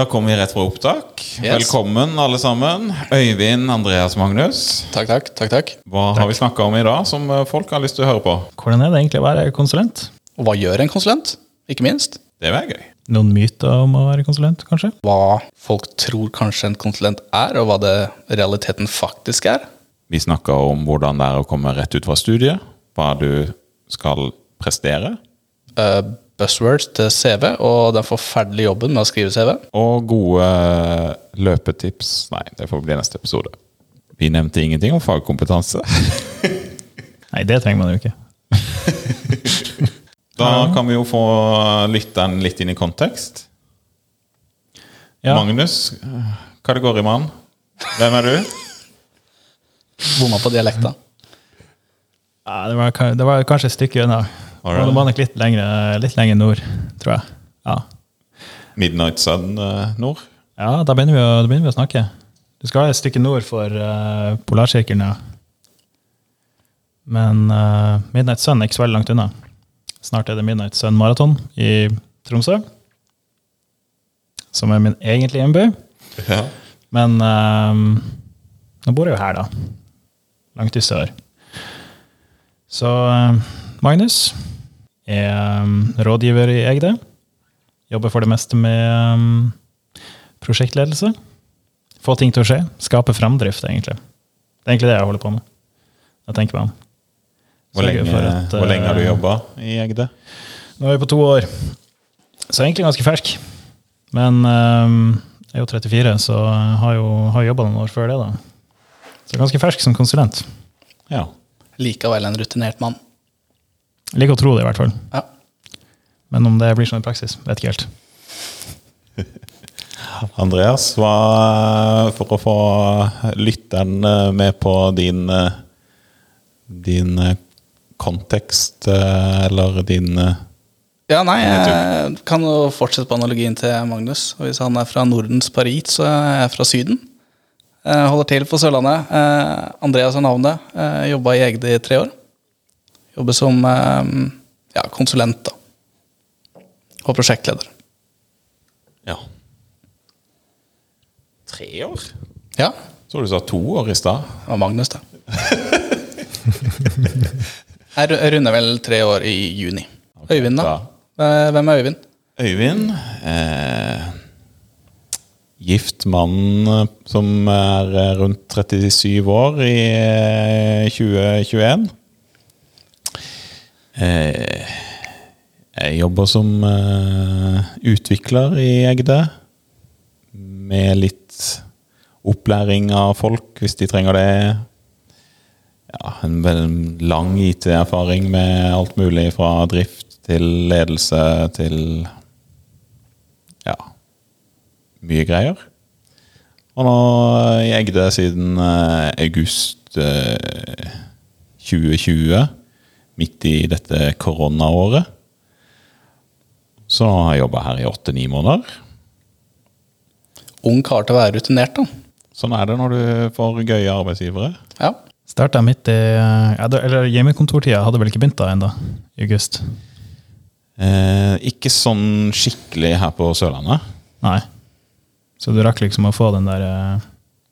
Da kommer vi rett fra opptak. Yes. Velkommen, alle sammen. Øyvind, Andreas, Magnus. Takk, takk. takk, takk. Hva har vi snakka om i dag som eh, folk har lyst til å høre på? Hvordan er det egentlig å være konsulent? Og hva gjør en konsulent? Ikke minst. Det var gøy. Noen myter om å være konsulent, kanskje? Hva folk tror kanskje en konsulent er, og hva det realiteten faktisk er. Vi snakka om hvordan det er å komme rett ut fra studiet. Hva du skal prestere. Uh, buzzwords til CV og den forferdelige jobben med å skrive CV. Og gode løpetips. Nei, det får bli neste episode. Vi nevnte ingenting om fagkompetanse. Nei, det trenger man jo ikke. Da kan vi jo få lytteren litt inn i kontekst. Ja, Magnus, hva det går i, mann? Hvem er du? Bomma på dialekta. ja det, var, det var kanskje et stykke unna. Var det? Var litt lenger, litt lenger nord, tror jeg. Ja, Midnight Sun eh, Nord? ja da, begynner vi å, da begynner vi å snakke. Du skal et stykke nord for uh, polarsirkelen, ja. Men uh, Midnight Sun er ikke så veldig langt unna. Snart er det Midnight Sun Marathon i Tromsø. Som er min egentlige hjemby. Ja. Men um, nå bor jeg jo her, da. Langt i sør. Så ehm, Magnus er ehm, rådgiver i Egde. Jobber for det meste med ehm, prosjektledelse. Få ting til å skje. Skape framdrift, egentlig. Det er egentlig det jeg holder på med. Jeg tenker meg om. Hvor lenge, at, hvor lenge har du eh, jobba i Egde? Nå er vi på to år, så egentlig ganske fersk. Men ehm, jeg er jo 34, så har jo har jobba noen år før det. da. Så ganske fersk som konsulent. Ja. Likevel en rutinert mann. Jeg liker å tro det, i hvert fall. Ja. Men om det blir sånn i praksis, vet ikke helt. Andreas, hva for å få lytteren eh, med på din eh, din eh, kontekst, eh, eller din eh, Ja, nei, jeg kan jo fortsette på analogien til Magnus. Og hvis han er fra Nordens Paris, så er jeg fra Syden. Jeg holder til på Sørlandet. Eh, Andreas er navnet. Eh, Jobba i Egde i tre år. Jobber som eh, ja, konsulent, da. Og prosjektleder. Ja. Tre år? Ja, Så du sa to år i stad. det var Magnus, det. Jeg ru- jeg runder vel tre år i juni. Øyvind, da? Eh, Hvem er Øyvind? Øyvind, eh, gift mann eh, som er eh, rundt 37 år i eh, 2021. Eh, jeg jobber som eh, utvikler i Egde, med litt opplæring av folk hvis de trenger det. Ja, en lang IT-erfaring med alt mulig fra drift til ledelse til ja, mye greier. Og nå i Egde siden eh, august eh, 2020, midt i dette koronaåret. Så har jeg jobba her i åtte-ni måneder. Ung kar til å være rutinert, da. Sånn er det når du får gøye arbeidsgivere. Ja. Starta midt i Eller hjemmekontortida hadde vel ikke begynt da ennå, i august. Eh, ikke sånn skikkelig her på Sørlandet. Nei. Så du rakk liksom å få den der eh,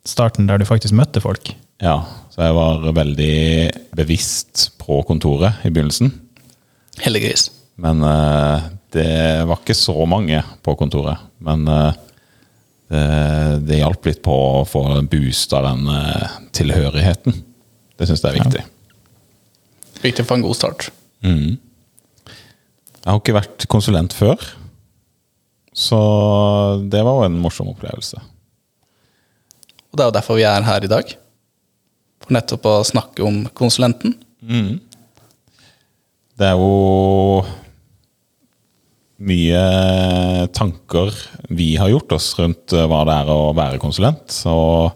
starten der du faktisk møtte folk. Ja, så jeg var veldig bevisst på kontoret i begynnelsen. Heldigvis. Men uh, det var ikke så mange på kontoret. Men uh, det, det hjalp litt på å få boost av den uh, tilhørigheten. Det syns jeg er viktig. Viktig for en god start. Mm. Jeg har ikke vært konsulent før, så det var jo en morsom opplevelse. Og det er jo derfor vi er her i dag. Nettopp å snakke om konsulenten. Det er jo mye tanker vi har gjort oss rundt eh, hva det er å være konsulent. Og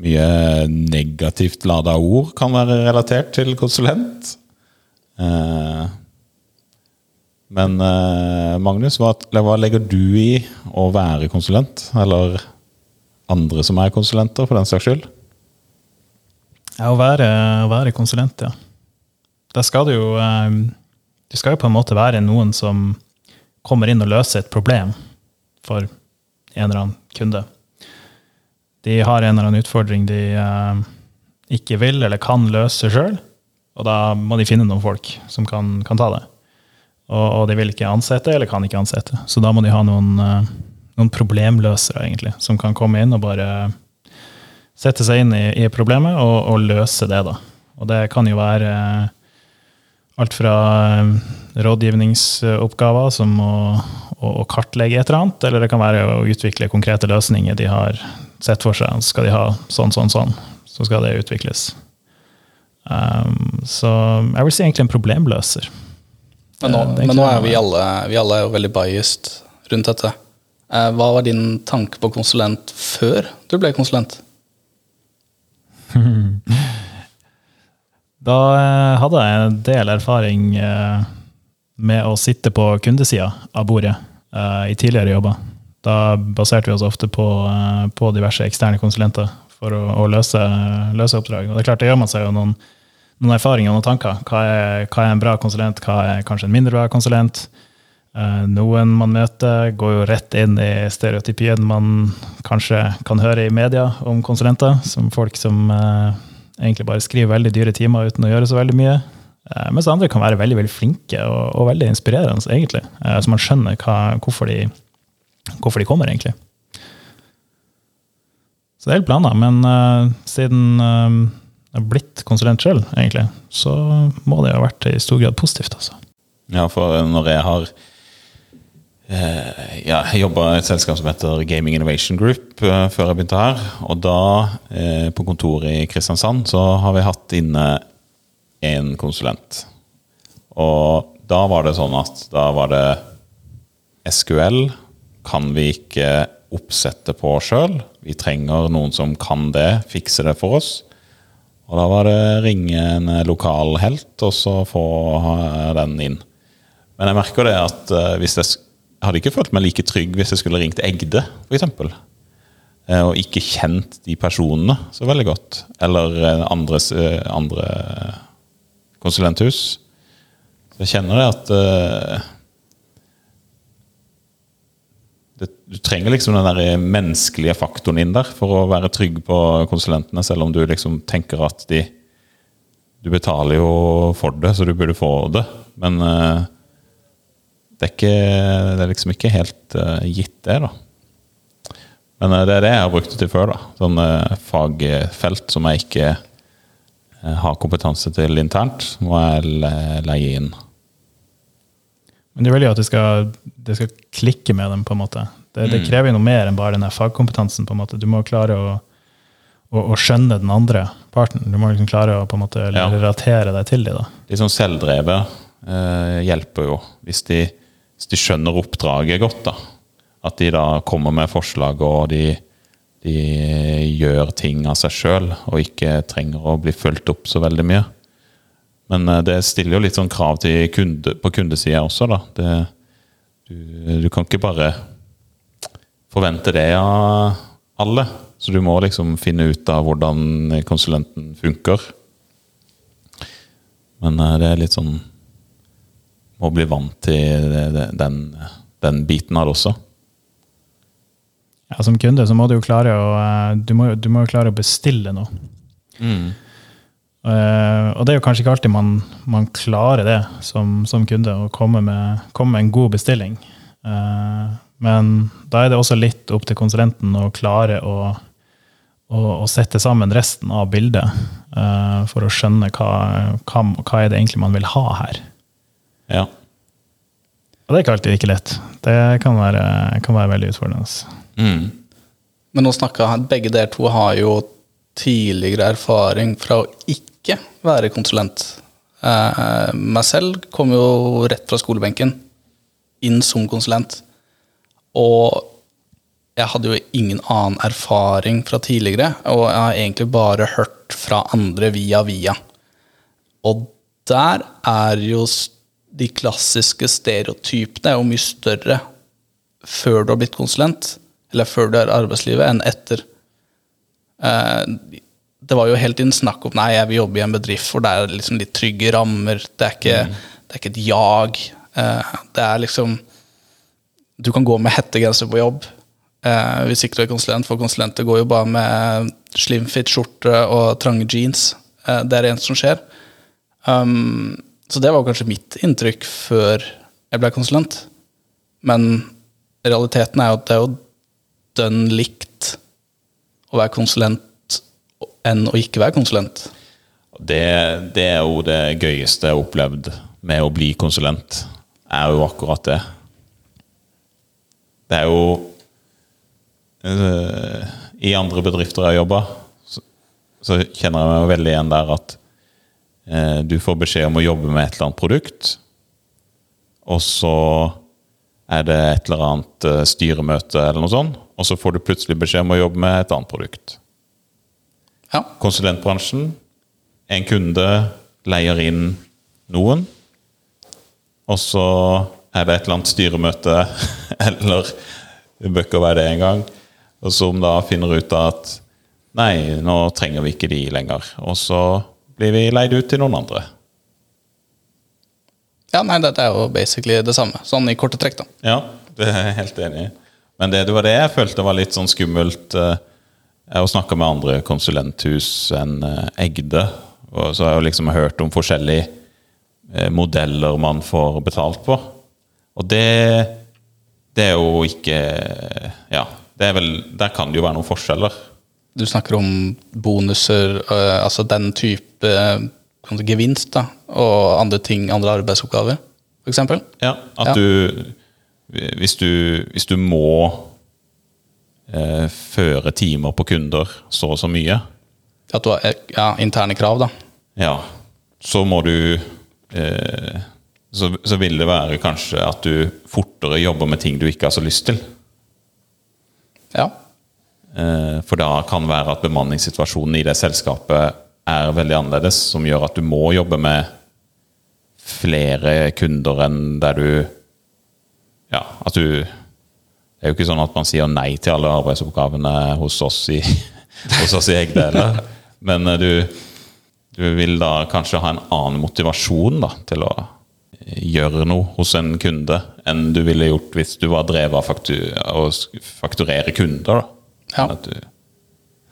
mye negativt lada ord kan være relatert til konsulent. Eh, Men eh, Magnus, hva legger du i å være konsulent? Eller andre som er konsulenter, for den saks skyld? Ja, å være, å være konsulent, ja. Da skal du jo eh, Du skal jo på en måte være noen som kommer inn og løser et problem for en eller annen kunde. De har en eller annen utfordring de eh, ikke vil eller kan løse sjøl, og da må de finne noen folk som kan, kan ta det. Og, og, de vil ikke ansette eller kan ikke ansette, så da må de ha noen, eh, noen problemløsere, egentlig, som kan komme inn og bare sette seg inn i, i problemet og, og, løse det, da. Og det kan jo være eh, alt fra eh, rådgivningsoppgaver som å, å, å, kartlegge et eller annet, eller det kan være å utvikle konkrete løsninger de har sett for seg. Skal de ha sånn, sånn, sånn, så skal det utvikles. Um, så jeg vil si egentlig en problemløser. Men nå, men nå er vi alle, vi alle er jo veldig biased rundt dette. Eh, hva var din tanke på konsulent før du ble konsulent? Da eh, hadde jeg en del erfaring eh, med å sitte på kundesida av bordet eh, i tidligere jobber. Da baserte vi oss ofte på, på diverse eksterne konsulenter for å, å løse, løse, oppdrag. Og det er klart, det gjør man seg jo noen, noen erfaringer og noen tanker. Hva er, hva er, en bra konsulent, hva er kanskje en mindre bra konsulent? Noen man møter, går jo rett inn i stereotypien man kanskje kan høre i media om konsulenter, som folk som egentlig bare skriver veldig dyre timer uten å gjøre så veldig mye. Eh, mens andre kan være veldig veldig flinke og, og veldig inspirerende, egentlig. Eh, så man skjønner hva, hvorfor, de, hvorfor, de, kommer, egentlig. Så det er helt planer. Men siden jeg har blitt konsulent sjøl, egentlig, så må det jo ha vært i stor grad positivt. altså. Ja, for når jeg har Eh, ja, jeg jobba i et selskap som heter Gaming Innovation Group uh, før jeg begynte her. Og da, uh, på kontoret i Kristiansand, så har vi hatt inne en konsulent. Og da var det sånn at da var det SQL kan vi ikke oppsette på sjøl. Vi trenger noen som kan det, fikse det for oss. Og da var det ringe en lokal helt, og så få den inn. Men jeg merker det at hvis jeg jeg hadde ikke følt meg like trygg hvis jeg skulle ringt Egde, f.eks. Eh, og ikke kjent de personene så veldig godt. Eller eh, andres, eh, andre konsulenthus. Så jeg kjenner det at det, Du trenger liksom den der menneskelige faktoren inn der for å være trygg på konsulentene, selv om du liksom tenker at de Du betaler jo for det, så du burde få det. Men det er, ikke, det er liksom ikke helt uh, gitt, det, da. Men uh, det er det jeg har brukt det til før. da. Sånne fagfelt som jeg ikke har kompetanse til internt, må jeg leie inn. Men du vil jo at det skal, det skal klikke med dem, på en måte. Det, det mm. krever jo noe mer enn bare den fagkompetansen. på en måte. Du må klare å, å, å, skjønne den andre parten. Du må liksom klare å på en måte relatere deg til dem. De som selvdrevet hjelper jo. Hvis de hvis de skjønner oppdraget godt, da. At de da kommer med forslag, og de, de gjør ting av seg sjøl, og ikke trenger å bli fulgt opp så veldig mye. Men eh, det stiller jo litt sånn krav til kunde, på kundesida også, da. Det, du, du, kan ikke bare forvente det av alle. Så du må liksom finne ut av hvordan konsulenten funker. Men eh, det er litt sånn må bli vant til den, den biten her også. Ja, Som kunde så må du jo klare å, eh, du må, du må klare å bestille noe. Mm. Uh, og det er jo kanskje ikke alltid man, man klarer det som, som kunde, å komme med, komme med, en god bestilling. Uh, men da er det også litt opp til konsulenten å klare å, å, å sette sammen resten av bildet uh, for å skjønne hva, hva, hva er det egentlig man vil ha her. Ja. Og det er ikke alltid like lett. Det kan være, kan være veldig utfordrende. Mm. Men nå snakka begge dere to har jo tidligere erfaring fra å ikke være konsulent. Eh, meg selv kom jo rett fra skolebenken inn som konsulent. Og jeg hadde jo ingen annen erfaring fra tidligere, og jeg har egentlig bare hørt fra andre via via. Og der er jo de klassiske stereotypene er jo mye større før du har blitt konsulent, eller før du er i arbeidslivet, enn etter. Eh, det var jo helt tiden snakk om nei, jeg vil jobbe i en bedrift hvor det er liksom litt trygge rammer. Det er ikke, mm. det er ikke et jag. Eh, det er liksom Du kan gå med hettegenser på jobb. eh, hvis ikke du er konsulent, for konsulenter går jo bare med slimfit-skjorte og trange jeans. Det er det eneste som skjer. Um, så det var kanskje mitt inntrykk før jeg ble konsulent. Men realiteten er jo at det er jo dønn likt å være konsulent enn å ikke være konsulent. Det, det er jo det gøyeste jeg har opplevd med å bli konsulent, er jo akkurat det. Det er jo eh, I andre bedrifter jeg har jobba, så, så kjenner jeg meg veldig igjen der at du får beskjed om å jobbe med et eller annet produkt, og så er det et eller annet eh, styremøte eller noe sånt, og så får du plutselig beskjed om å jobbe med et annet produkt. Ja. Konsulentbransjen, en kunde leier inn noen, og så er det et eller annet styremøte, eller det bør ikke være det engang, og som da finner ut at nei, nå trenger vi ikke de lenger. Og så blir vi leid ut til noen andre. ja, nei, dette er jo basically det samme. Sånn i korte trekk, da. Ja, det er jeg helt enig i. Men det, det var det jeg følte var litt sånn skummelt. eh, Jeg har snakka med andre konsulenthus enn eh, Egde. Og så har jeg jo liksom hørt om forskjellige eh, modeller man får betalt på. Og det, det er jo ikke Ja, det er vel, der kan det jo være noen forskjeller. Du snakker om bonuser, øh, altså den type øh, gevinst, da, og andre ting, andre arbeidsoppgaver, f.eks. Ja, at Ja. du hvis, du hvis du må eh, føre timer på kunder så og så mye, At du har eh, ja, interne krav, da. ja, så må du eh, så, så vil det være kanskje at du fortere jobber med ting du ikke har så lyst til. Ja. Eh, for da kan være at bemanningssituasjonen i det selskapet er veldig annerledes, som gjør at du må jobbe med flere kunder enn der du Ja, at du Det er jo ikke sånn at man sier nei til alle arbeidsoppgavene hos oss i, hos oss i Egde eller? Men eh, du, du vil da kanskje ha en annen motivasjon da, til å gjøre noe hos en kunde enn du ville gjort hvis du var drevet av å fakturere kunder. da. Ja. At du,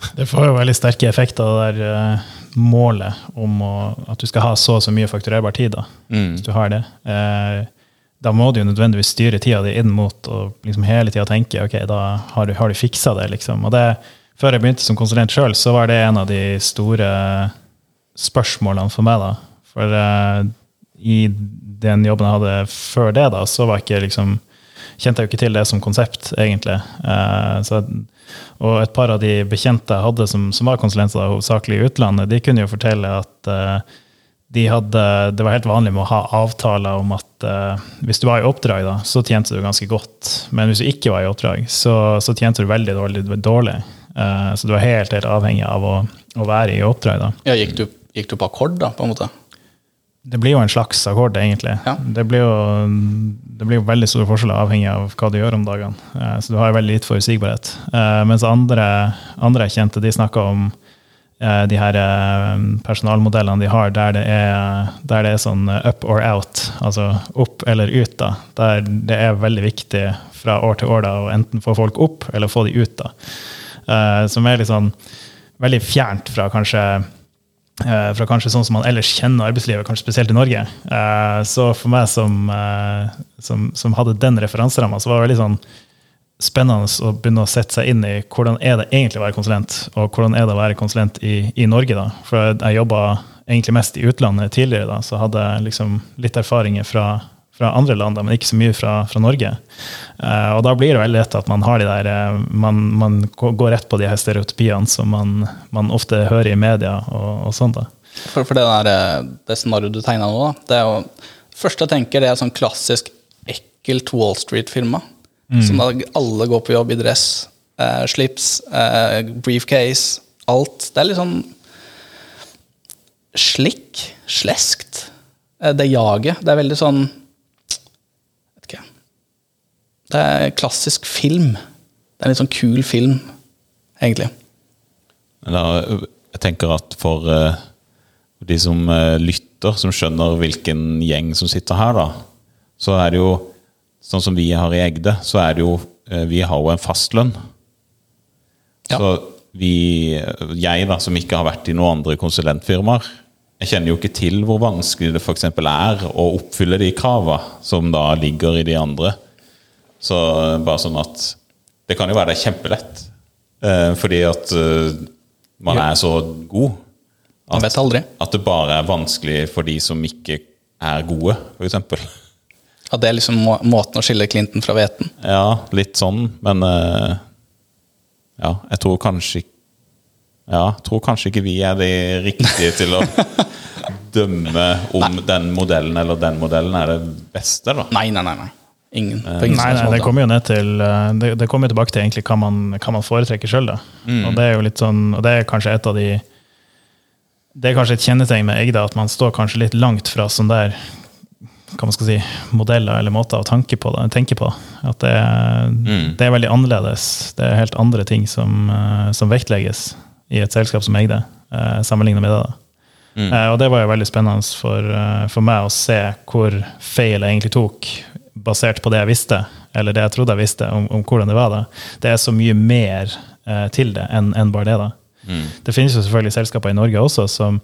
Det får jo veldig sterke effekter, det der uh, målet om å, at du skal ha så og så mye fakturerbar tid. da, Hvis du har det. Uh, da må du jo nødvendigvis styre tida di inn mot å liksom hele tida tenke ok, da har du, har du fiksa det. liksom. Og det, Før jeg begynte som konsulent sjøl, så var det en av de store spørsmålene for meg. da. For uh, i den jobben jeg hadde før det, da, så var ikke liksom kjente jeg jo ikke til det som konsept, egentlig. Eh, så, og et par av de bekjente jeg hadde som, som var konsulenter, hovedsakelig i utlandet, de kunne jo fortelle at eh, de hadde, det var helt vanlig med å ha avtaler om at eh, hvis du var i oppdrag, da, så tjente du ganske godt. Men hvis du ikke var i oppdrag, så, så tjente du veldig dårlig. dårlig. Eh, så du var helt, helt avhengig av å, å være i oppdrag. da. ja gikk, du, gikk du på akkord, da, på en måte? Det blir jo en slags akkord, egentlig. Ja. Det, blir jo, det blir jo veldig store forskjeller avhengig av hva du gjør om dagene. Eh, Så du har jo veldig litt forutsigbarhet. Eh, Mens andre, andre kjente, de snakker om eh, de her eh, personalmodellene de har, der det er, der det er sånn up or out, altså opp eller ut. da, Der det er veldig viktig fra år til år da, å enten få folk opp eller få de ut. da. Som er litt sånn veldig fjernt fra kanskje fra kanskje sånn som man ellers kjenner arbeidslivet, kanskje spesielt i Norge. Eh, Så for meg som, eh, som, som hadde den referanseramma, så var det veldig sånn spennende å begynne å sette seg inn i hvordan er det egentlig å være konsulent, og hvordan er det å være konsulent i, i Norge. da. For jeg jobba egentlig mest i utlandet tidligere, da, så hadde jeg liksom litt erfaringer fra, fra andre land, men ikke så mye fra, fra Norge. Eh, og da blir det veldig lett at man har de der, eh, man, man går rett på de her stereotypiene som man, man ofte hører i media og, og sånt. da. For, for det, der, eh, det scenarioet du tegna nå, da, det er jo først første jeg tenker, det er sånn klassisk ekkelt Wall Street-filma. Som da alle går på jobb i dress, eh, slips, briefcase, alt. Det er litt sånn slikk, sleskt. Det jaget. Det er veldig sånn. Det er klassisk film. Det er en litt sånn kul film, egentlig. Jeg tenker at for eh, de som eh, lytter, som skjønner hvilken gjeng som sitter her, da, så er det jo Sånn som vi har i Egde, så er det jo eh, vi har jo en fastlønn. Ja. Så vi, jeg da, som ikke har vært i noen andre konsulentfirmaer, jeg kjenner jo ikke til hvor vanskelig det f.eks. er å oppfylle de kravene som da ligger i de andre. Så eh, bare sånn at Det kan jo være det er kjempelett, eh, fordi at eh, man Ja. er så god. Aldri. At det bare er vanskelig for de som ikke er gode, f.eks. At det er liksom må måten å skille klinten fra hveten. Ja, litt sånn, men eh, Ja, jeg tror kanskje Ja, jeg tror kanskje ikke vi er de riktige til å dømme om den modellen eller den modellen er det beste, da. Nei, nei, nei. nei. Ingen. På ingen Nei, nei, det kommer jo ned til eh, Det, det kommer jo tilbake til egentlig hva man, hva man foretrekker sjøl. Og det er jo litt sånn, og det er kanskje et av de Det er kanskje et kjennetegn med Egda at man står kanskje litt langt fra sånn der hva man skal si, modeller eller måter å tenke på. Det, tenke på. At det, er- det er veldig annerledes. Det er helt andre ting som, eh, som vektlegges i et selskap som Egde, sammenlignet med det. da. Eh, og det var jo veldig spennende for, eh, for meg å se hvor feil jeg egentlig tok, basert på det jeg visste, eller det jeg trodde jeg visste om, om hvordan det var. da. Det er så mye mer eh, til det enn en bare det. da. Det finnes jo selvfølgelig selskaper i Norge også som,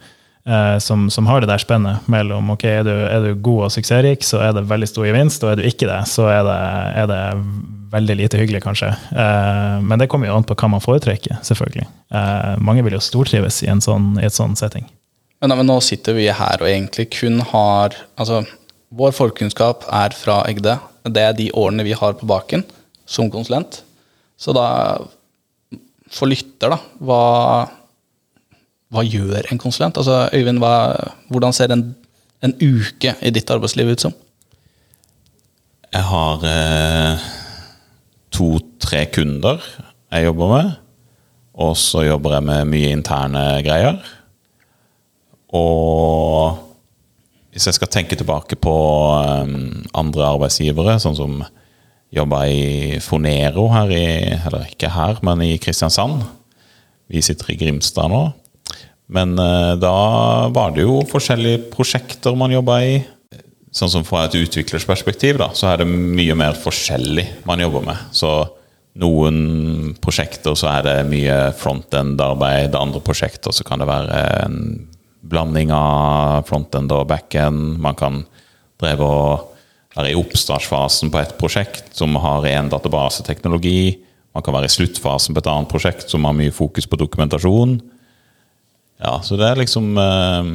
eh, som, som har det der spennet mellom ok, er du, er du god og suksessrik, så er det veldig stor gevinst, og er du ikke det, så er det, er det veldig lite hyggelig, kanskje. Eh, men det kommer jo an på hva man foretrekker, selvfølgelig. Eh, mange vil jo stortrives i en sånn, i et sånn setting. Men, men nå sitter vi her og egentlig kun har Altså, vår forkunnskap er fra Egde. Det er de årene vi har på baken som konsulent. Så da, for lytter, da, hva, hva gjør en konsulent? Altså, Øyvind, hva, hvordan ser en, en uke i ditt arbeidsliv ut som? Jeg har eh, to-tre kunder jeg jobber med. Og så jobber jeg med mye interne greier. Og hvis jeg skal tenke tilbake på eh, andre arbeidsgivere, sånn som jobba i Fonero her i Eller ikke her, men i Kristiansand. Vi sitter i Grimstad nå. Men eh, da var det jo forskjellige prosjekter man jobba i. Sånn som Fra et utviklersperspektiv da, så er det mye mer forskjellig man jobber med. Så noen prosjekter så er det mye frontend-arbeid, andre prosjekter så kan det være en blanding av frontend og backend. Man kan drive og være i oppstartsfasen på et prosjekt som har én databaseteknologi. Man kan være i sluttfasen på et annet prosjekt som har mye fokus på dokumentasjon. Ja, så det er liksom eh,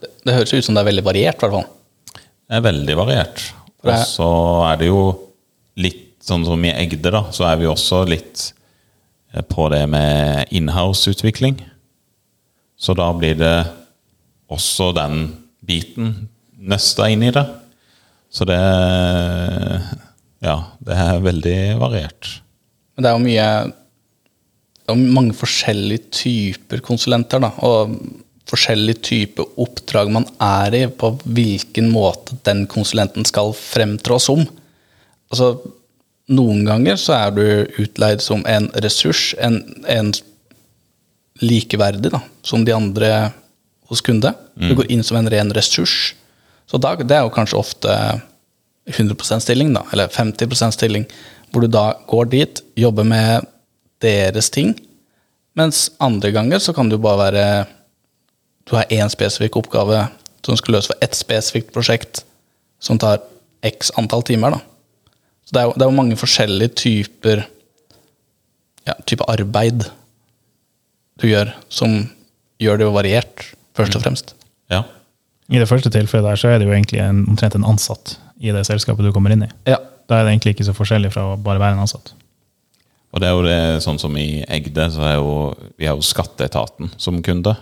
Det, det høres ut som det er veldig variert, i hvert fall. Det er veldig variert. Og så er det jo litt sånn som i Egde, da, så er vi også litt eh, på det med inhouse-utvikling. Så da blir det også den biten nøsta inn i det. Så det Ja, det er veldig variert. Men det er jo mye Det er mange forskjellige typer konsulenter, da. Og forskjellige typer oppdrag man er i, på hvilken måte den konsulenten skal fremtrå som. Altså, noen ganger så er du utleid som en ressurs, en, en likeverdig da, som de andre hos kunde. Du går inn som en ren ressurs. Så da, det er jo kanskje ofte 100 stilling, da, eller 50 stilling, hvor du da går dit, jobber med deres ting, mens andre ganger så kan du bare være Du har én spesifikk oppgave som skal løse for ett spesifikt prosjekt som tar x antall timer. da. Så det er jo, det er jo mange forskjellige typer ja, type arbeid du gjør, som gjør det variert, først og fremst. Ja. I det første tilfellet der så er det jo egentlig en, omtrent en ansatt i det selskapet du kommer inn i. Ja. Da er det egentlig ikke så forskjellig fra å bare være en ansatt. Og det er jo det, sånn som i Egde, så er jo vi har jo Skatteetaten som kunde.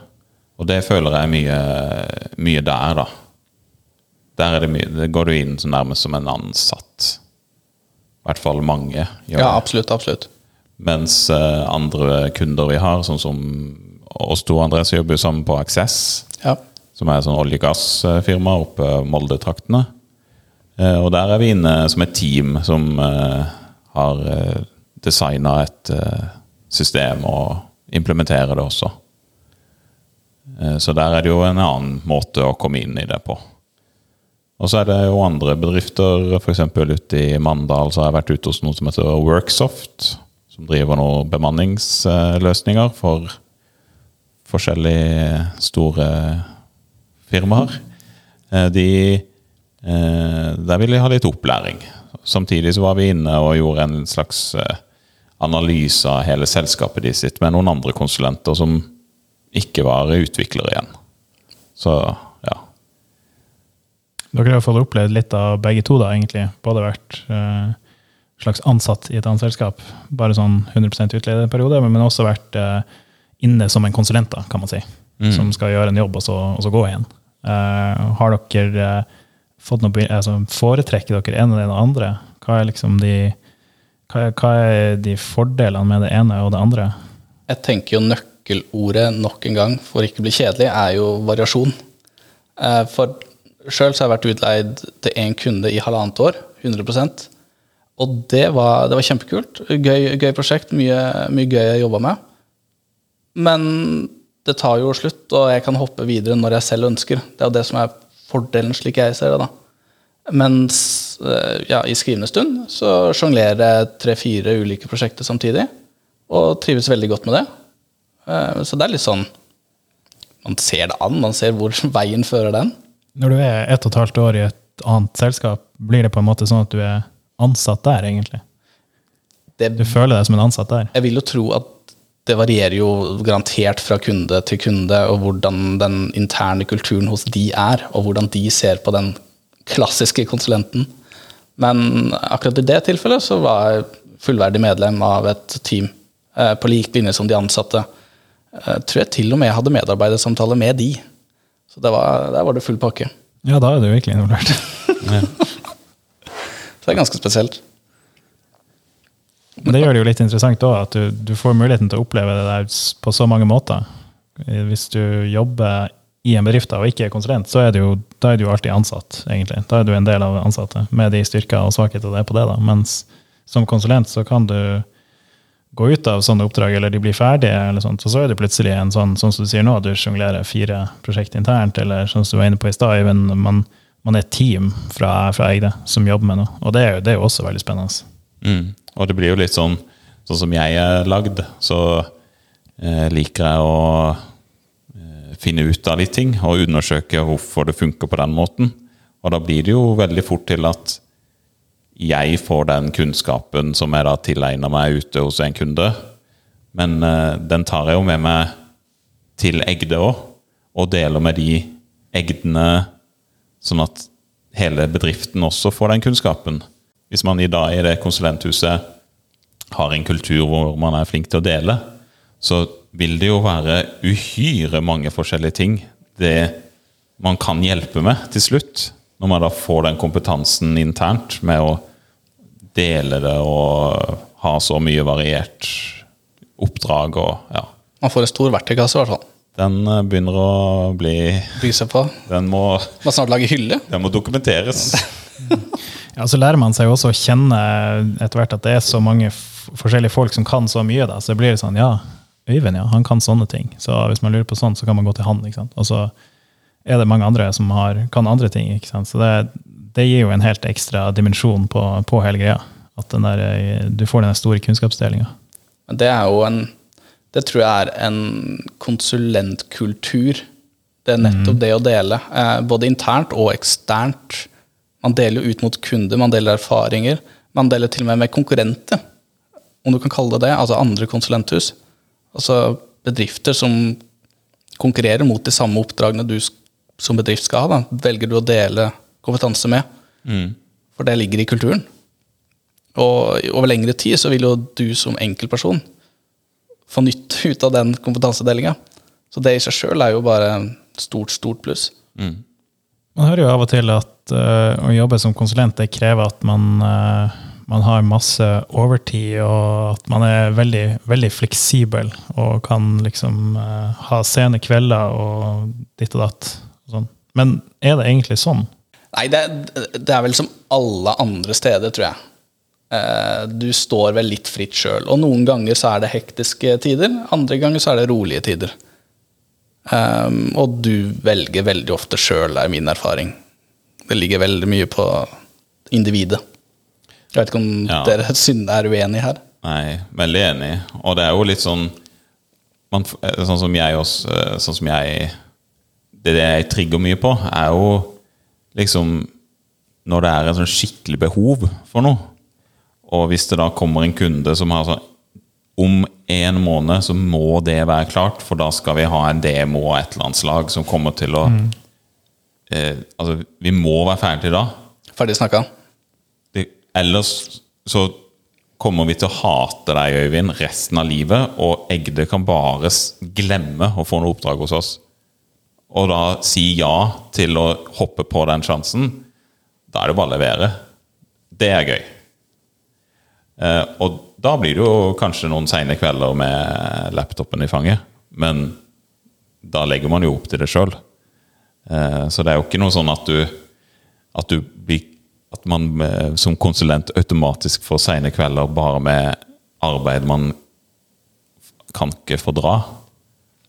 Og det føler jeg er mye, mye der, da. Der er det mye, det går du inn så nærmest som en ansatt. I hvert fall mange. gjør ja, absolutt. absolutt. Mens eh, andre kunder vi har, sånn som oss to, andre, så jobber jo sammen på Access, Ja. som er et sånn olje- og gassfirma oppe Molde-traktene. Eh, og der er vi inne som et team som eh, har designa et system og implementerer det også. Så der er det jo en annen måte å komme inn i det på. Og så er det jo andre bedrifter, f.eks. ute i Mandal så har jeg vært ute hos noe som heter Worksoft. Som driver noen bemanningsløsninger for forskjellige store firmaer. Eh, De, eh, der ville de ha litt opplæring. Samtidig så var vi inne og gjorde en slags eh, analyse av hele selskapet de sitt med noen andre konsulenter som ikke var utviklere igjen. Så ja. Dere har fått opplevd litt av begge to, da, egentlig. Både vært eh, slags ansatt i et annet selskap, bare sånn 100% utleieperiode, men men også vært eh, inne som en konsulent, da, kan man si. Som skal gjøre en jobb, og så, og så gå igjen. Uh, har dere eh, fått noe, altså, Foretrekker dere en eller den andre? Hva er liksom de hva er, hva er de fordelene med det ene og det andre? Jeg tenker jo nøkkelordet nok en gang, for ikke å bli kjedelig, er jo variasjon. Uh, For sjøl har jeg vært utleid til én kunde i halvannet år, 100 Og det var, det var kjempekult. Gøy, gøy prosjekt, mye, mye gøy jeg jobba med. Men det tar jo slutt, og jeg kan hoppe videre når jeg selv ønsker. Det er jo det som er fordelen, slik jeg ser det. da. Mens eh, ja, i skrivende stund så sjonglerer jeg tre-fire ulike prosjekter samtidig, og trives veldig godt med det. Eh, Så det er litt sånn Man ser det an, man ser hvor veien fører den. Når du er ett og et halvt år i et annet selskap, blir det på en måte sånn at du er ansatt der, egentlig? Det, Du føler deg som en ansatt der? jeg vil jo tro at det varierer jo garantert fra kunde til kunde, og hvordan den interne kulturen hos de er, og hvordan de ser på den klassiske konsulenten. Men akkurat i det tilfellet så var jeg fullverdig medlem av et team eh, på lik linje som de ansatte. Jeg tror jeg til og med hadde medarbeidersamtale med de. Så det var, der var det full pakke. Ja, da er du virkelig involvert. Så det er ganske spesielt. Men det gjør det jo litt interessant òg, at du, du får muligheten til å oppleve det der på så mange måter. Eh, Hvis du jobber i en bedrift og ikke er konsulent, så er du jo, da er du alltid ansatt, egentlig. Da er du en del av ansatte, med de styrker og svakheter det er på det. da. Mens som konsulent så kan du gå ut av sånne oppdrag, eller de blir ferdige, eller sånt, og så er det plutselig en sånn, sånn som du sier nå, du sjonglerer fire prosjekt internt, eller sånn som du var inne på i stad, Øyvind, man, man er et team fra, fra Egde som jobber med noe. Og det er jo, det er jo også veldig spennende. Mm. Og det blir jo litt sånn Sånn som jeg er lagd, så eh, liker jeg å eh, finne ut av litt ting og undersøke hvorfor det funker på den måten. Og da blir det jo veldig fort til at jeg får den kunnskapen som jeg da tilegner meg ute hos en kunde. Men eh, den tar jeg jo med meg til Egde òg, og deler med de Egdene, sånn at hele bedriften også får den kunnskapen. Hvis man i dag i det konsulenthuset har en kultur hvor man er flink til å dele, så vil det jo være uhyre mange forskjellige ting det man kan hjelpe med til slutt. Når man da får den kompetansen internt med å dele det og ha så mye variert oppdrag og ja. Man får en stor verktøykasse, i hvert fall. Den eh, begynner å bli By seg på. Den må, Må snart lage hylle. den må dokumenteres. Ja, Så lærer man seg jo også å kjenne etter hvert at det er så mange f forskjellige folk som kan så mye. da, Så blir det sånn ja, Øyvind ja, han kan sånne ting. Så hvis man lurer på sånn, så kan man gå til han. ikke sant? Og så er det mange andre som har, kan andre ting. ikke sant? Så det, det gir jo en helt ekstra dimensjon på, på hele greia. At den der, eh, du får den store kunnskapsdelinga. Men det er jo en Det tror jeg er en konsulentkultur. Det er nettopp det å dele, eh, både internt og eksternt. Man deler jo ut mot kunder, man deler erfaringer. Man deler til og med med konkurrenter, om du kan kalle det det. Altså andre konsulenthus. Altså bedrifter som konkurrerer mot de samme oppdragene du som bedrift skal ha. Da. Velger du å dele kompetanse med. For det ligger i kulturen. Og over lengre tid så vil jo du som enkeltperson få nytt ut av den kompetansedelinga. Så det i seg sjøl er jo bare stort, stort pluss. Man hører jo av og til at uh, å jobbe som konsulent det krever at man, uh, man har masse overtid, og at man er veldig, veldig fleksibel og kan liksom uh, ha sene kvelder og ditt og datt. Og sånn. Men er det egentlig sånn? Nei, det, det er vel som alle andre steder, tror jeg. Eh, Du står vel litt fritt sjøl. Og noen ganger så er det hektiske tider, andre ganger så er det rolige tider. Um, og du velger veldig ofte sjøl, er min erfaring. det ligger veldig mye på individet. Jeg vet ikke om Ja. dere synd er uenige her. Nei, veldig enig. Og det er jo litt sånn man, eh, Sånn som jeg også eh, Sånn som jeg Det, det jeg trigger mye på, er jo liksom Når det er en sånn skikkelig behov for noe, og hvis det da kommer en kunde som har sånn Om en måned så må det være klart, for da skal vi ha en demo av et eller annet slag som kommer til å eh, Altså, vi må være ferdig da. Ferdig snakka. Det, ellers så kommer vi til å hate deg, Øyvind, resten av livet, og Egde kan bare glemme å få noe oppdrag hos oss. Og da si ja til å hoppe på den sjansen. Da er det bare å levere. Det er gøy. Eh, og da blir det jo kanskje noen seine kvelder med laptopen i fanget, men da legger man jo opp til det sjøl. Eh, så det er jo ikke noe sånn at du at du blir at man eh, som konsulent automatisk får seine kvelder bare med arbeid man kan ikke fordra.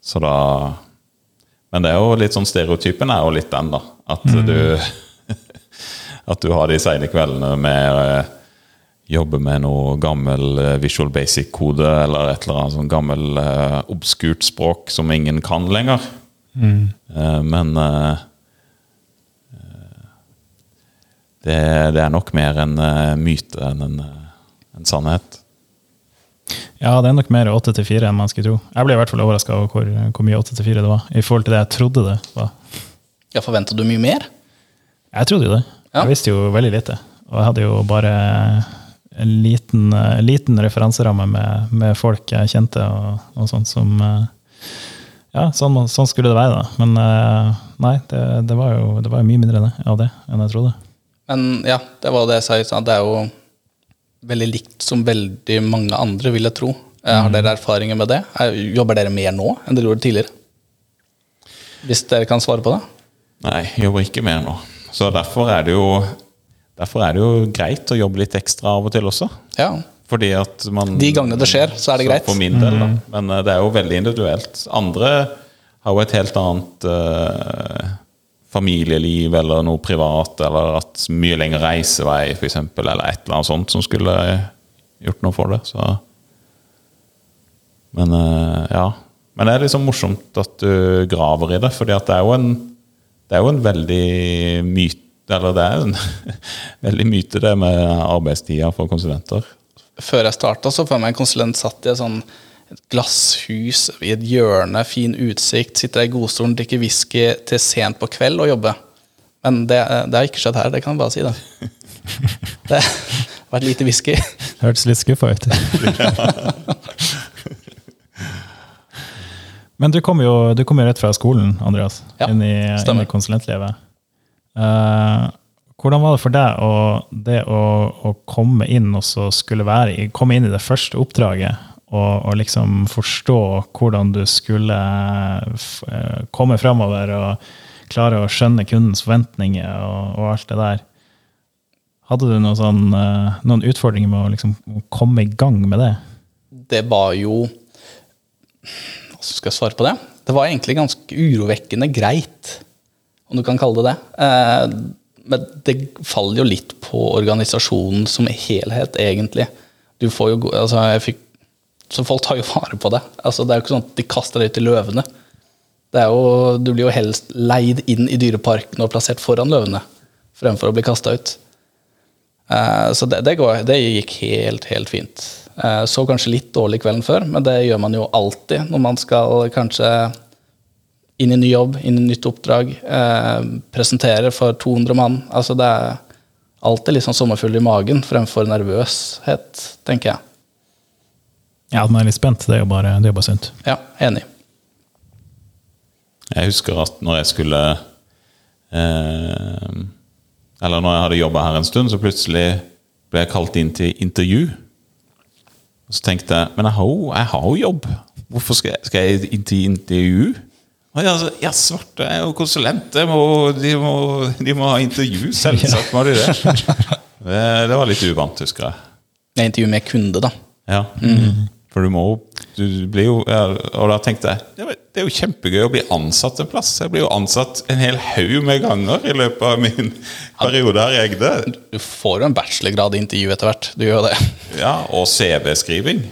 Så da Men det er jo litt sånn stereotypen er jo litt den, da. At du At du har de seine kveldene med eh, jobbe med noe gammel eh, Visual Basic-kode eller et eller annet sånn gammel uh, obskurt språk som ingen kan lenger. Eh, men uh, det, det er nok mer en myte enn en, en sannhet. Ja, det er nok mer 8 til 4 enn man skulle tro. Jeg ble i hvert fall overraska over hvor, hvor mye 8 til 4 det var, i forhold til det jeg trodde det var. Ja, Forventa du mye mer? Jeg trodde jo det. Ja. Jeg visste jo veldig lite. Og jeg hadde jo bare en liten, eh, liten referanseramme med, med folk jeg kjente, og, og sånt som eh, Ja, sånn, sånn skulle det være, da. Men eh, nei, det, det, var jo, det var jo mye mindre det, av det enn jeg trodde. Men ja, det var det jeg sa i stad. Det er jo veldig likt som veldig mange andre, vil jeg tro. Har dere erfaringer med det? Er- Jobber dere mer nå enn dere gjorde tidligere? Hvis dere kan svare på det? Nei, jeg jobber ikke mer nå. Så derfor er det jo Derfor er det jo greit å jobbe litt ekstra av og til også. Ja. Fordi at man De gangene det skjer, så er det greit. For min del, da. Men eh, det er jo veldig individuelt. Andre har jo et helt annet uh, familieliv eller noe privat, eller at mye lengre reisevei, f.eks., eller et eller annet sånt som skulle gjort noe for det. Så Men uh, ja. Men det er liksom morsomt at du graver i det, fordi det er jo en det er jo en veldig myte Eller det er en veldig myte, det med arbeidstida for konsulenter. Før jeg starta, så får jeg meg en konsulent satt i et sånn et glasshus i et hjørne, fin utsikt, sitter i godstolen, drikker whisky til sent på kveld og jobber. Men det, det har ikke skjedd her, det kan jeg bare si. Det, det har vært lite whisky. Hørtes litt skuffa ut. Men du kom, jo, du kom jo rett fra skolen, Andreas, Ja, inn, i, inn i konsulentlivet. Eh, hvordan var det for deg å, det å, å komme inn og så skulle være, komme inn i det første oppdraget og, og liksom forstå hvordan du skulle f- eh, komme framover og klare å skjønne kundens forventninger og, og alt det der? Hadde du noen, sånn, eh, noen utfordringer med å liksom komme i gang med det? det var jo Hvordan skal jeg svare på det? Det var egentlig ganske urovekkende greit, om du kan kalle det det. Eh, men det faller jo litt på organisasjonen som helhet, egentlig. Du får jo, altså jeg fikk, så folk tar jo vare på det. Altså det er jo ikke sånn at de kaster deg ut i løvene. Det er jo, du blir jo helst leid inn i dyreparken og plassert foran løvene, fremfor å bli kasta ut. Eh, Så det, det, går, det gikk helt, helt fint. Eh, Så kanskje litt dårlig kvelden før, men det gjør man jo alltid når man skal kanskje inn i ny jobb, inn i nytt oppdrag, eh, presentere for 200 mann. Altså det er alltid litt sånn sommerfugl i magen fremfor nervøshet, tenker jeg. Ja, at man er litt spent, det er jo bare, det er bare sunt. Ja, enig. Jeg husker at når jeg skulle eh, Eller når jeg hadde jobba her en stund, så plutselig ble jeg kalt inn til intervju. Og så tenkte jeg men jeg har jo, jeg har jo jobb. Hvorfor skal jeg, skal jeg inn til intervju? Altså, ja, svarte er jo konsulent. De må, de, må, de må ha intervju. Selvsagt må de det. det. Det var litt uvant, husker jeg. Jeg intervju med kunde, da. Ja. For du må, du blir jo ja, Og da tenkte jeg det det er jo kjempegøy å bli ansatt en plass. Jeg blir jo ansatt en hel haug med ganger i løpet av min periode her i Egde. Du får jo en bachelorgrad i intervju etter hvert. Du gjør det. Ja, og CV-skriving.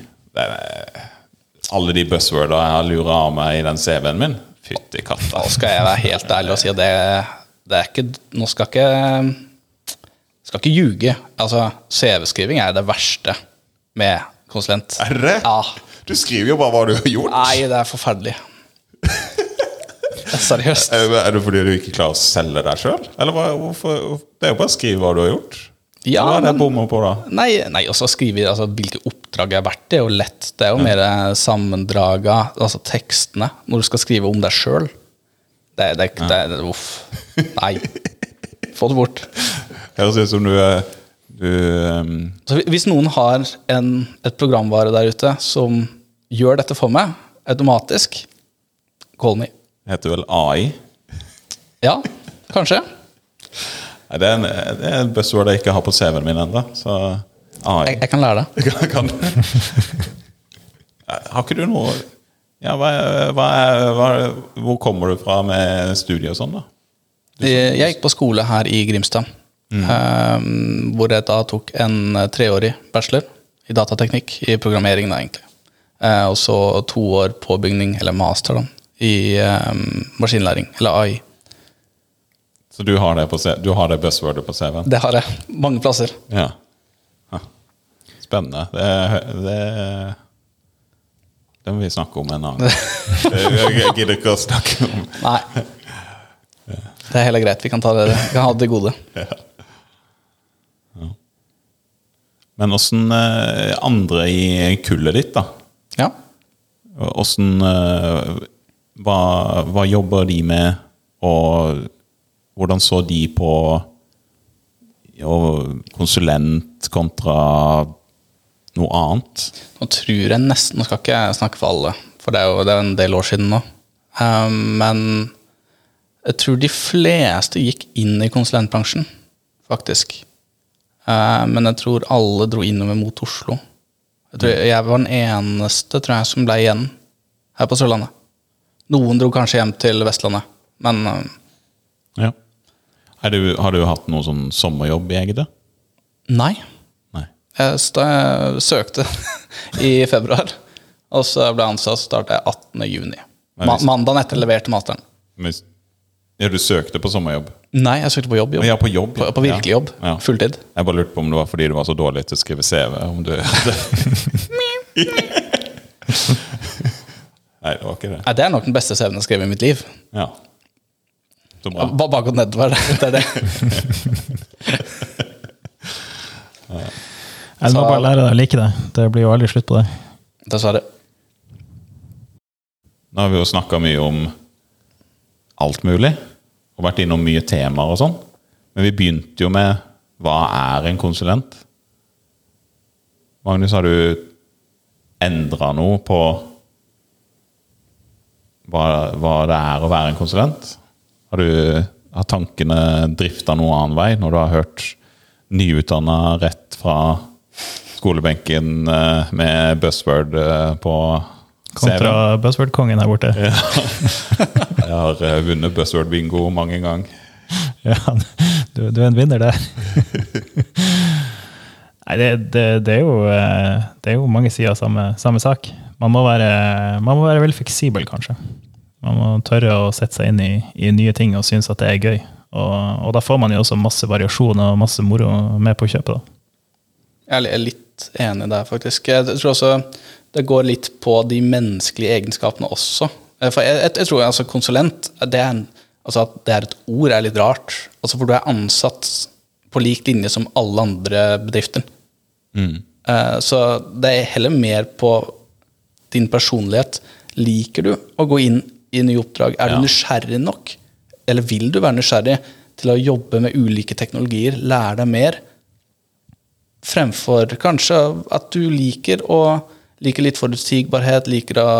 Alle de buzzwordene jeg har lura av meg i den CV-en min. Fytti katta. Da skal jeg være helt ærlig og si det, det er ikke Nå skal ikke Skal ikke ljuge. Altså, CV-skriving er det verste med konsulent. Er det? Ja. Du skriver jo bare hva du har gjort. Nei, det er forferdelig. Er Seriøst. Er det fordi du ikke klarer å selge deg sjøl? Det er jo bare å skrive hva du har gjort. Ja, hva er det bommer på da? Nei, nei også skrive altså, hvilke oppdrag jeg har vært. Det er jo lett. Det er jo mer sammendraga, altså tekstene, når du skal skrive om deg sjøl. Det, det, det, det, Uff. Nei. Få det bort. Høres ut som du er du, um, Så hvis noen har en, et programvare der ute som gjør dette for meg automatisk, call me. heter vel AI. Ja, kanskje. Det er en, det er et buzzword jeg ikke har på CV-en min ennå. Så AI. Jeg, jeg kan lære det. Kan. Har ikke du noe ja, hva, hva, hva, Hvor kommer du fra med studiet og sånn, da? Jeg gikk på skole her i Grimstad, eh, hvor jeg da tok en eh, treårig bachelor i datateknikk, i programmering da egentlig. Uh, og så to år påbygning, eller master, da, i eh, maskinlæring, eller AI. Så du har det, på, du har det buzzwordet på CV-en? Det har jeg mange plasser. Ja. ja. Spennende. Det, det, det må vi snakke om en annen gang. Jeg gidder ikke å snakke om Nei. Det er heller greit. Vi kan, ta det, vi kan ha det gode. Men åssen eh, andre i kullet ditt, da? Ja. Åssen eh, hva, hva jobber de med, og hvordan så de på konsulent kontra noe annet? Nå tror jeg nesten Nå skal ikke jeg snakke for alle, for det er jo det er en del år siden nå. Um, men jeg tror de fleste gikk inn i konsulentbransjen, faktisk. Uh, men jeg tror alle dro innover mot Oslo. Jeg, tror jeg var den eneste tror jeg, som ble igjen her på Sørlandet. Noen dro kanskje hjem til Vestlandet, men uh, Ja. Du, har du hatt noe sånn sommerjobb i Egde? nei. Nei. Jeg søkte i februar, og så ble ansatt starta jeg 18. juni. Ma mandagen etter leverte masteren. Men, ja, du søkte på sommerjobb? Nei, jeg søkte på jobb. jobb. Ja, på jobb. På, på virkelig jobb. Ja. Fulltid. Jeg bare lurte på om det var fordi du var så dårlig til å skrive CV. Om du Nei, det var ikke det. Nei, det er nok den beste CV-en jeg har skrevet i mitt liv. Ja. Så bra. Bare bare gå nedover. Det er det. Jeg må bare lære deg å like det. Det blir jo aldri slutt på det. Dessverre. Nå har vi jo snakka mye om alt mulig, og vært innom mye temaer og sånn. Men vi begynte jo med hva er en konsulent? Magnus, har du endra noe på hva, hva det er å være en konsulent? Har, du, har tankene drifta noen annen vei når du har hørt nyutdanna rett fra skolebenken eh, med buzzword eh, på CV? Kontra buzzword-kongen her borte. Jeg har eh, vunnet buzzword bingo mange ganger. Ja, du, du er en vinner der. Nei, det, det, det, er jo, det er jo mange sider av samme, samme sak. Man må, være, man må være veldig fleksibel, kanskje. Man må tørre å sette seg inn i, i nye ting og synes at det er gøy. Og, og da får man jo også masse variasjon og masse moro med på kjøpet. da. Jeg er litt enig der, faktisk. Jeg tror også det går litt på de menneskelige egenskapene også. Eh, For jeg, jeg, jeg tror altså konsulent det er altså At det er et ord, er litt rart. Altså For du er ansatt på lik linje som alle andre bedrifter. Eh, Så det er heller mer på din personlighet. Liker du å gå inn i nye oppdrag? Er Ja. du nysgjerrig nok? Eller vil du være nysgjerrig til å jobbe med ulike teknologier, lære deg mer? Fremfor kanskje at du liker å liker litt forutsigbarhet, liker å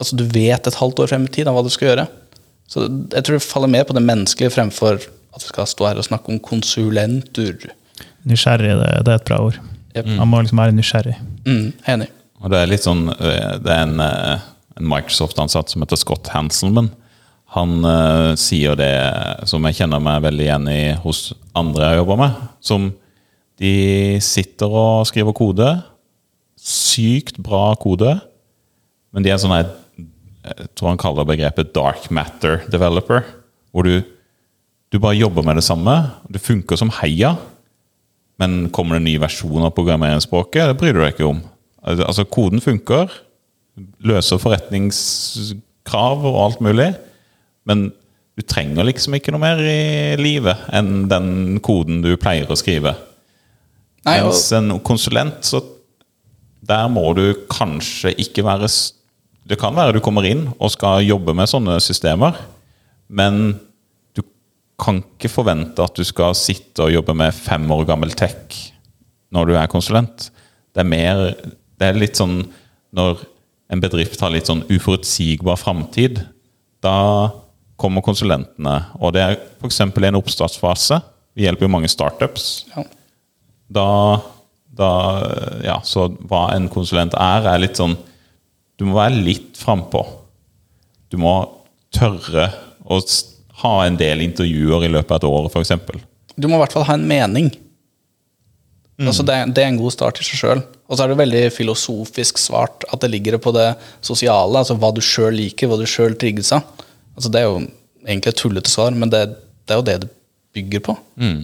Altså du vet et halvt år frem i tid av hva du skal gjøre. Så jeg tror det faller mer på det menneskelige fremfor at vi skal stå her og snakke om konsulenter. Nysgjerrig, det, det er et bra ord. Yep. Man må liksom være nysgjerrig. Mm, enig. Og det er litt sånn Det er en, en Microsoft-ansatt som heter Scott Hanselman. Han uh, sier det som jeg kjenner meg veldig igjen i hos andre jeg jobber med. Som de sitter og skriver kode. Sykt bra kode. Men de er sånn jeg, Jeg tror han kaller begrepet dark matter developer. Hvor du, du bare jobber med det samme. Det funker som heia. Men kommer det en ny versjon av programmeringsspråket, det bryr du deg ikke om. Altså, koden funker, løser forretningskrav og alt mulig, men du trenger liksom ikke noe mer i livet enn den koden du pleier å skrive. Nei, og, Mens en konsulent, så der må du kanskje ikke være Det kan være du kommer inn og skal jobbe med sånne systemer, men du kan ikke forvente at du skal sitte og jobbe med fem år gammel tech når du er konsulent. Det er mer Det er litt sånn når en bedrift har litt sånn uforutsigbar framtid, da kommer konsulentene. Og det er f.eks. en oppstartsfase. Vi hjelper jo mange startups ja. da, da Ja, så hva en konsulent er, er litt sånn Du må være litt frampå. Du må tørre å ha en del intervjuer i løpet av et år, f.eks. Du må i hvert fall ha en mening. Altså det, det er en god start i seg sjøl. Og så er det veldig filosofisk svart at det ligger på det sosiale, altså hva du sjøl liker, hva du sjøl trigges av. Altså det er jo egentlig et tullete svar, men det, det er jo det det bygger på. Mm.